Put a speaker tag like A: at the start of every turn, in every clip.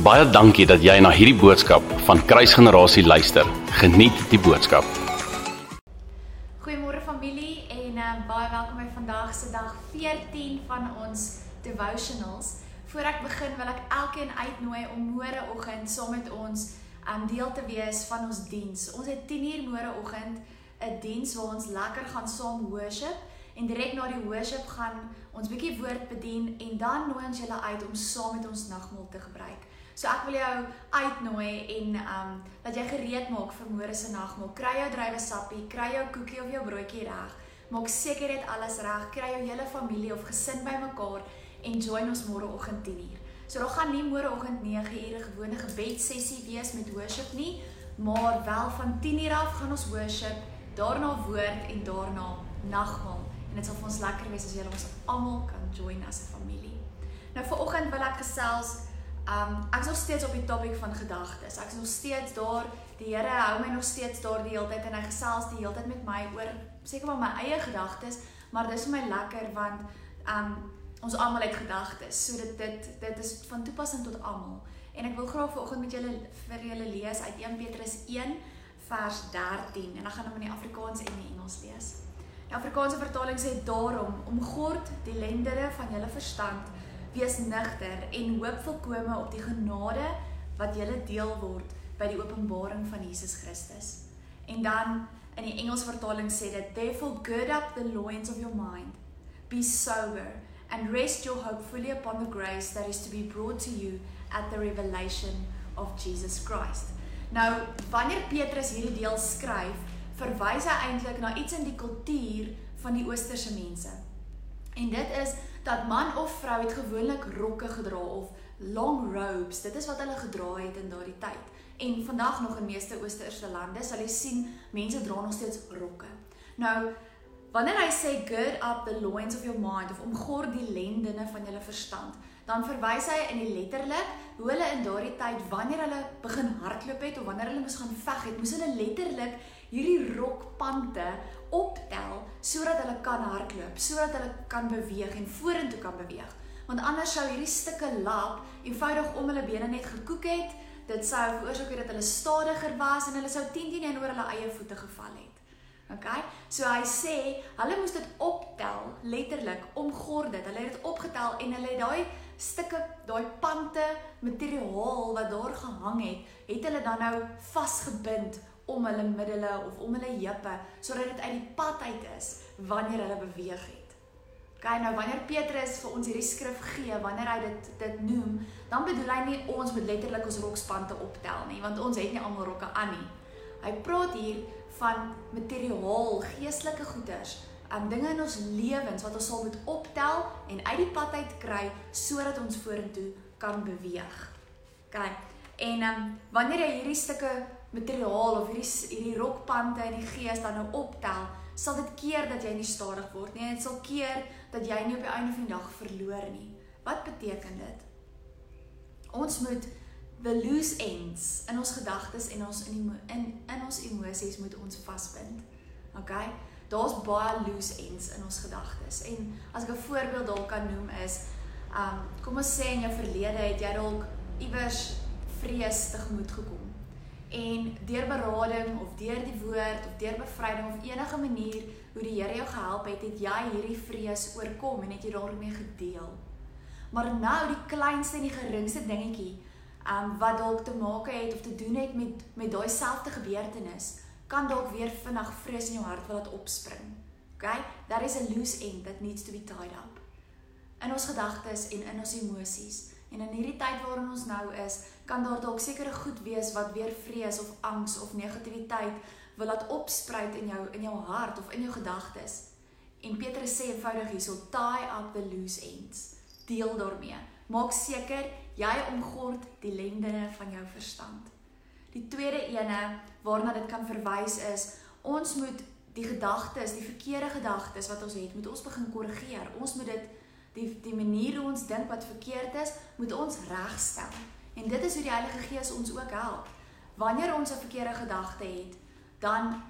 A: Baie dankie dat jy na hierdie boodskap van Kruisgenerasie luister. Geniet die boodskap.
B: Goeiemôre familie en uh, baie welkom by vandag se dag 14 van ons devotionals. Voor ek begin wil ek elkeen uitnooi om môreoggend saam met ons um deel te wees van ons diens. Ons het 10uur môreoggend 'n diens waar ons lekker gaan saam worship en direk na die worship gaan ons bietjie woord bedien en dan nooi ons julle uit om saam met ons nagmaal te gebruik. So ek wil jou uitnooi en um dat jy gereed maak vir môre se nagmaal. Kry jou druiwe sappie, kry jou koekie of jou broodjie reg. Maak seker dit alles reg. Kry jou hele familie of gesin bymekaar en join ons môreoggend 10uur. So daar gaan nie môreoggend 9uur 'n gewone gebedsessie wees met worship nie, maar wel van 10uur af gaan ons worship, daarna woord en daarna nagmaal en dit sal vir ons lekker wees as julle ons almal kan join as 'n familie. Nou vir oggend wil ek gesels um ek is nog steeds op die topik van gedagtes. Ek is nog steeds daar. Die Here hou my nog steeds daar die hele tyd en hy gesels die hele tyd met my oor seker maar my eie gedagtes, maar dis vir my lekker want um ons almal het gedagtes. So dit dit dit is van toepassing tot almal. En ek wil graag vanoggend met julle vir julle lees uit 1 Petrus 1 vers 13 en dan gaan ek in die Afrikaans en die Engels lees. Die Afrikaanse vertaling sê daarom om God die lendere van julle verstand wees nigter en hoop volkome op die genade wat julle deel word by die openbaring van Jesus Christus. En dan in die Engelse vertaling sê dit therefore gird up the loins of your mind be sober and rest your hope fully upon the grace that is to be brought to you at the revelation of Jesus Christ. Nou wanneer Petrus hierdie deel skryf verwys hy eintlik na iets in die kultuur van die oosterse mense. En dit is dat man of vrou het gewoonlik rokke gedra of long robes. Dit is wat hulle gedra het in daardie tyd. En vandag nog in meeste oosterse lande sal jy sien mense dra nog steeds rokke. Nou wanneer hy sê gird up the loins of your mind of omgord die lendene van jou verstand, dan verwys hy in die letterlik hoe hulle in daardie tyd wanneer hulle begin hardloop het of wanneer hulle moes gaan veg het, moes hulle letterlik hierdie rokpante optel sodat hulle kan hardloop, sodat hulle kan beweeg en vorentoe kan beweeg. Want anders sou hierdie stukke lap eenvoudig om hulle bene net gekoek het. Dit sou veroorsaak dat hulle stadiger was en hulle sou 10 teen oor hulle eie voete geval het. OK? So hy sê, hulle moes dit optel, letterlik omgord dit. Hulle het dit opgetel en hulle het daai stukke, daai pante materiaal wat daar gehang het, het hulle dan nou vasgebind om hulle middele of om hulle heupe sodat dit uit die pad uit is wanneer hulle beweeg het. Kyk nou wanneer Petrus vir ons hierdie skrif gee, wanneer hy dit dit noem, dan bedoel hy nie ons moet letterlik ons rokspante optel nie, want ons het nie almal rokke aan nie. Hy praat hier van materiaal, geestelike goederes, en dinge in ons lewens wat ons sal moet optel en uit die pad uit kry sodat ons vorentoe kan beweeg. Kyk, en um, wanneer jy hierdie stukke materiaal of hierdie hierdie rokpante in die gees dan nou optel, sal dit keer dat jy nie stadig word nie. Dit sal keer dat jy nie op die einde van die dag verloor nie. Wat beteken dit? Ons moet the loose ends in ons gedagtes en ons in in in ons emosies moet ons vasbind. OK? Daar's baie loose ends in ons gedagtes. En as ek 'n voorbeeld dalk kan noem is, um kom ons sê in jou verlede het jy dalk iewers vrees tegemoet gekom en deur berading of deur die woord of deur bevryding of enige manier hoe die Here jou gehelp het, het jy hierdie vrees oorkom en het jy daarmee gedeel. Maar nou die kleinste en die geringste dingetjie, um wat dalk te maak het of te doen het met met daai selfde gebeurtenis, kan dalk weer vinnig vrees in jou hart wil laat opspring. Okay? That is a loose end that needs to be tied up. In ons gedagtes en in ons emosies. En in hierdie tyd waarin ons nou is, kan daar dalk sekere goed wees wat weer vrees of angs of negativiteit wil laat opspruit in jou in jou hart of in jou gedagtes. En Petrus sê eenvoudig hierso tie up the loose ends. Deel daarmee. Maak seker jy omgord die lendene van jou verstand. Die tweede ene waarna dit kan verwys is ons moet die gedagtes, die verkeerde gedagtes wat ons het, moet ons begin korrigeer. Ons moet dit die die manier hoe ons dink wat verkeerd is, moet ons regstel. En dit is hoe die Heilige Gees ons ook help. Wanneer ons 'n verkeerde gedagte het, dan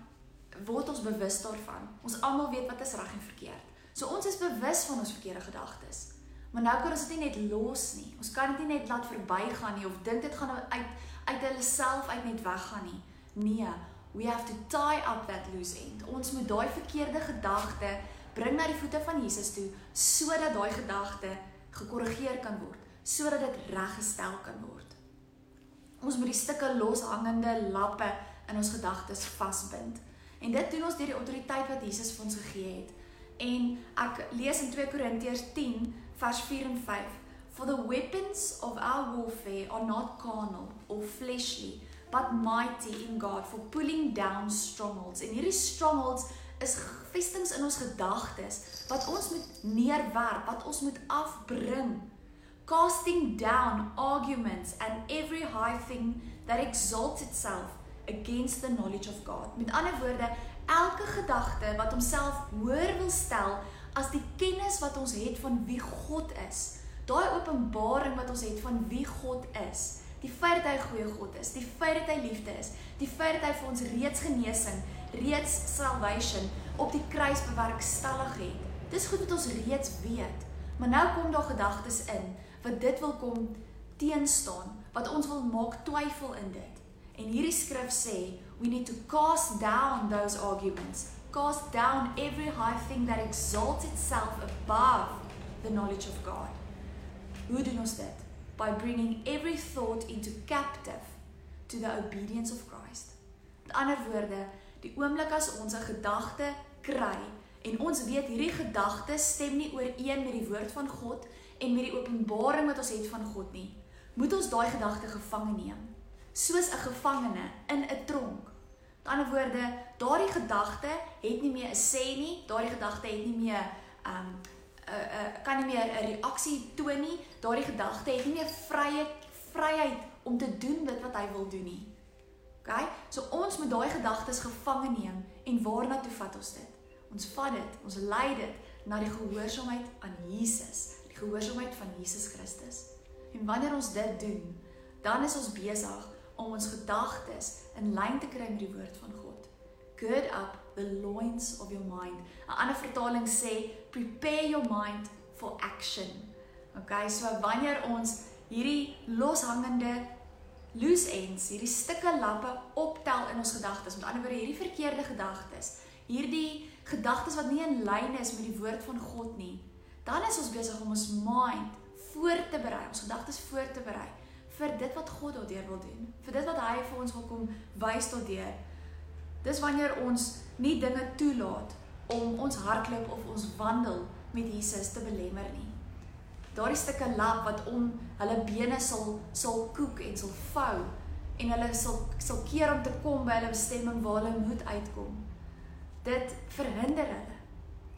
B: word ons bewus daarvan. Ons almal weet wat is reg en verkeerd. So ons is bewus van ons verkeerde gedagtes. Maar nou kan ons dit nie net los nie. Ons kan dit nie net laat verbygaan nie of dink dit gaan uit uit hulle self uit net weggaan nie. Nee, we have to tie up that loose end. Ons moet daai verkeerde gedagte bring na die voete van Jesus toe sodat daai gedagte gekorrigeer kan word, sodat dit reggestel kan word. Ons moet die stukke loshangende lappe in ons gedagtes vasbind. En dit doen ons deur die autoriteit wat Jesus vir ons gegee het. En ek lees in 2 Korintiërs 10 vers 4 en 5. For the weapons of our warfare are not carnal or fleshly, but mighty in God for pulling down strongholds. En hierdie strongholds is vestings in ons gedagtes wat ons moet neerwerp, wat ons moet afbring casting down arguments and every high thing that exalts itself against the knowledge of God. Met ander woorde, elke gedagte wat homself hoër wil stel as die kennis wat ons het van wie God is. Daai openbaring wat ons het van wie God is. Die feit dat hy goeie God is, die feit dat hy liefde is, die feit dat hy vir ons reeds genesing, reeds salvation op die kruis bewerkstellig het. Dis goed wat ons reeds weet. Maar nou kom daar gedagtes in wat dit wil kom teenstaan, wat ons wil maak twyfel in dit. En hierdie skrif sê, we need to cast down those arguments, cast down every high thing that exalts itself above the knowledge of God. Hoe doen ons dit? By bringing every thought into captive to the obedience of Christ. Met ander woorde, die oomblik as ons 'n gedagte kry en ons weet hierdie gedagte stem nie ooreen met die woord van God en met die openbaring wat ons het van God nie, moet ons daai gedagte gevange neem, soos 'n gevangene in 'n tronk. Met ander woorde, daardie gedagte het nie meer 'n sê nie, daardie gedagte het nie meer um 'n uh, uh, kan nie meer 'n reaksie toon nie, daardie gedagte het nie meer vrye vryheid om te doen dit wat hy wil doen nie. OK? So ons moet daai gedagtes gevange neem en waarna toe vat ons dit? Ons vat dit, ons lei dit na die gehoorsaamheid aan Jesus gehoorsaamheid van Jesus Christus. En wanneer ons dit doen, dan is ons besig om ons gedagtes in lyn te kry met die woord van God. Gird up the loins of your mind. 'n Ander vertaling sê prepare your mind for action. Okay, so wanneer ons hierdie loshangende loose ends, hierdie stukke lappe optel in ons gedagtes, met ander woorde hierdie verkeerde gedagtes, hierdie gedagtes wat nie in lyn is met die woord van God nie, dan is ons besig om ons mind voor te berei, ons gedagtes voor te berei vir dit wat God daardeur wil doen, vir dit wat hy vir ons wil kom wys daardeur. Dis wanneer ons nie dinge toelaat om ons hardloop of ons wandel met Jesus te belemmer nie. Daardie stukke lap wat om hulle bene sal sal koek en sal vou en hulle sal sal keer om te kom by hulle bestemming waar hulle moet uitkom. Dit verhinder hulle.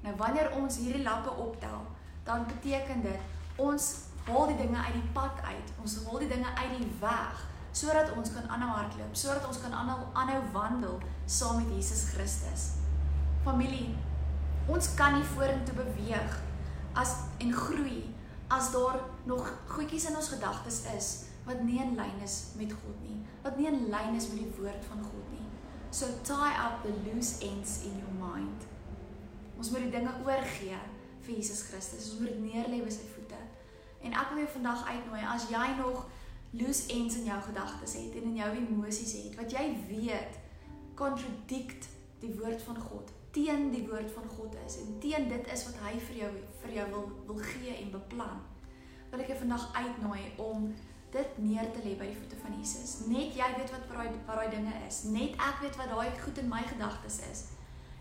B: Nou wanneer ons hierdie lappe optel, dan beteken dit ons haal die dinge uit die pad uit. Ons haal die dinge uit die weg sodat ons kan aanhou hardloop, sodat ons kan aanhou aanhou wandel saam met Jesus Christus. Familie, ons kan nie vorentoe beweeg as en groei as daar nog goedjies in ons gedagtes is wat nie in lyn is met God nie, wat nie in lyn is met die woord van God nie. So tie up the loose ends in your mind. Ons moet die dinge oorgee vir Jesus Christus. Ons moet dit neerlê by sy voete. En ek wil jou vandag uitnooi as jy nog loose ends in jou gedagtes het en in jou emosies het wat jy weet contradict die woord van God, teen die woord van God is en teen dit is wat hy vir jou vir jou wil wil gee en beplan. Wil ek jou vandag uitnooi om dit neer te lê by die voete van Jesus. Net jy weet wat daai wat daai dinge is. Net ek weet wat daai goed in my gedagtes is.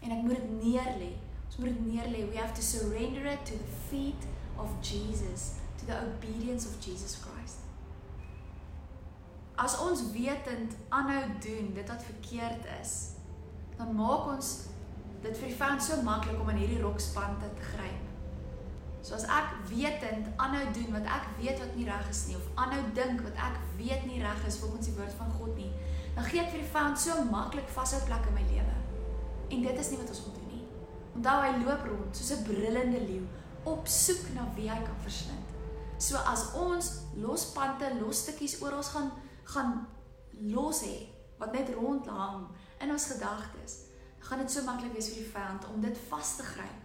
B: En ek moet dit neer lê Ons moet dit neerlê. We have to surrender it to the feet of Jesus, to the obedience of Jesus Christ. As ons wetend aanhou doen dit wat verkeerd is, dan maak ons dit vir die vyand so maklik om in hierdie rokspan te gryp. So as ek wetend aanhou doen wat ek weet wat nie reg is nie of aanhou dink wat ek weet nie reg is volgens die woord van God nie, dan gee ek vir die vyand so maklik vashou plek in my lewe. En dit is nie wat ons wil doen. Onthou hy loop rond soos 'n brullende leeu op soek na wie hy kan verslind. So as ons lospante, losstukkies oral gaan gaan los hê wat net rond hang in ons gedagtes, gaan dit so maklik wees vir die vyand om dit vas te gryp.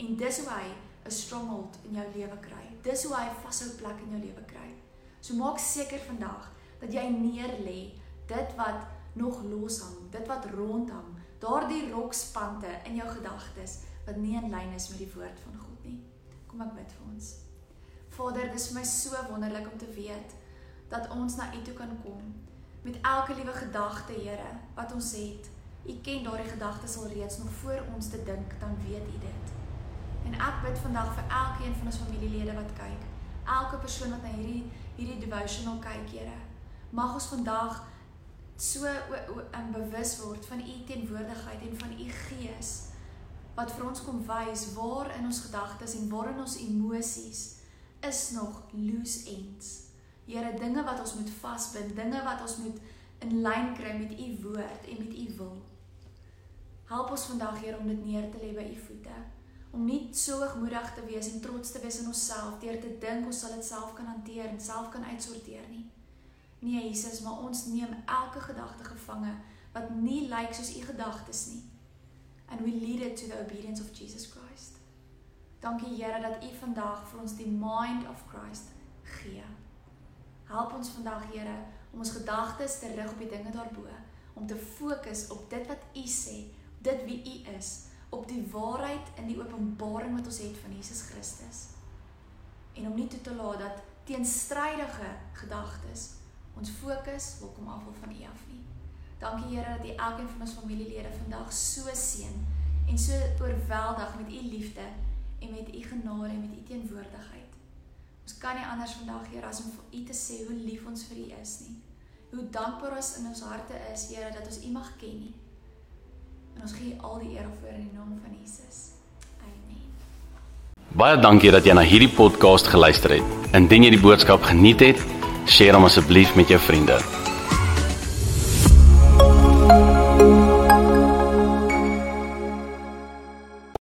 B: En dis hoe hy 'n 'n in jou lewe kry. Dis hoe hy vashou plek in jou lewe kry. So maak seker vandag dat jy neer lê dit wat nog loshang, dit wat rondhang, daardie rokspante in jou gedagtes wat nie in lyn is met die woord van God nie. Kom ek bid vir ons. Vader, dis vir my so wonderlik om te weet dat ons na U toe kan kom met elke liewe gedagte, Here, wat ons het. U ken daardie gedagtes al reeds nog voor ons te dink, dan weet U dit. En ek bid vandag vir elkeen van ons familielede wat kyk, elke persoon wat na hierdie hierdie devotional kyk, Here. Mag ons vandag so in bewus word van U teenwoordigheid en van U Gees wat vir ons kom wys waar in ons gedagtes en waar in ons emosies is nog loose ends. Here, dinge wat ons moet vasbind, dinge wat ons moet in lyn kry met U woord en met U wil. Help ons vandag, Here, om dit neer te lê by U voete. Om nie so hoogmoedig te wees en trots te wees in onsself deur te dink ons sal dit self kan hanteer en self kan uitsorteer nie. Nee, Jesus, maar ons neem elke gedagte gevange wat nie lyk soos U gedagtes nie. And we lead it to the obedience of Jesus Christ. Dankie Here dat U vandag vir ons die mind of Christ gee. Help ons vandag, Here, om ons gedagtes te rig op die dinge daarbo, om te fokus op dit wat U sê, dit wie U is, op die waarheid in die openbaring wat ons het van Jesus Christus. En om nie toe te laat dat teenstrydige gedagtes ons fokus wil kom afval van U af nie. Dankie Here dat U elkeen van ons familielede vandag so seën en so oorweldig met U liefde en met U genade en met U teenwoordigheid. Ons kan nie anders vandag Here as om vir U te sê hoe lief ons vir U is nie. Hoe dankbaar ons in ons harte is Here dat ons U mag ken nie. En ons gee al die eer voor in die naam van Jesus. Amen.
A: Baie dankie dat jy na hierdie podcast geluister het. Indien jy die boodskap geniet het, deel hom asseblief met jou vriende.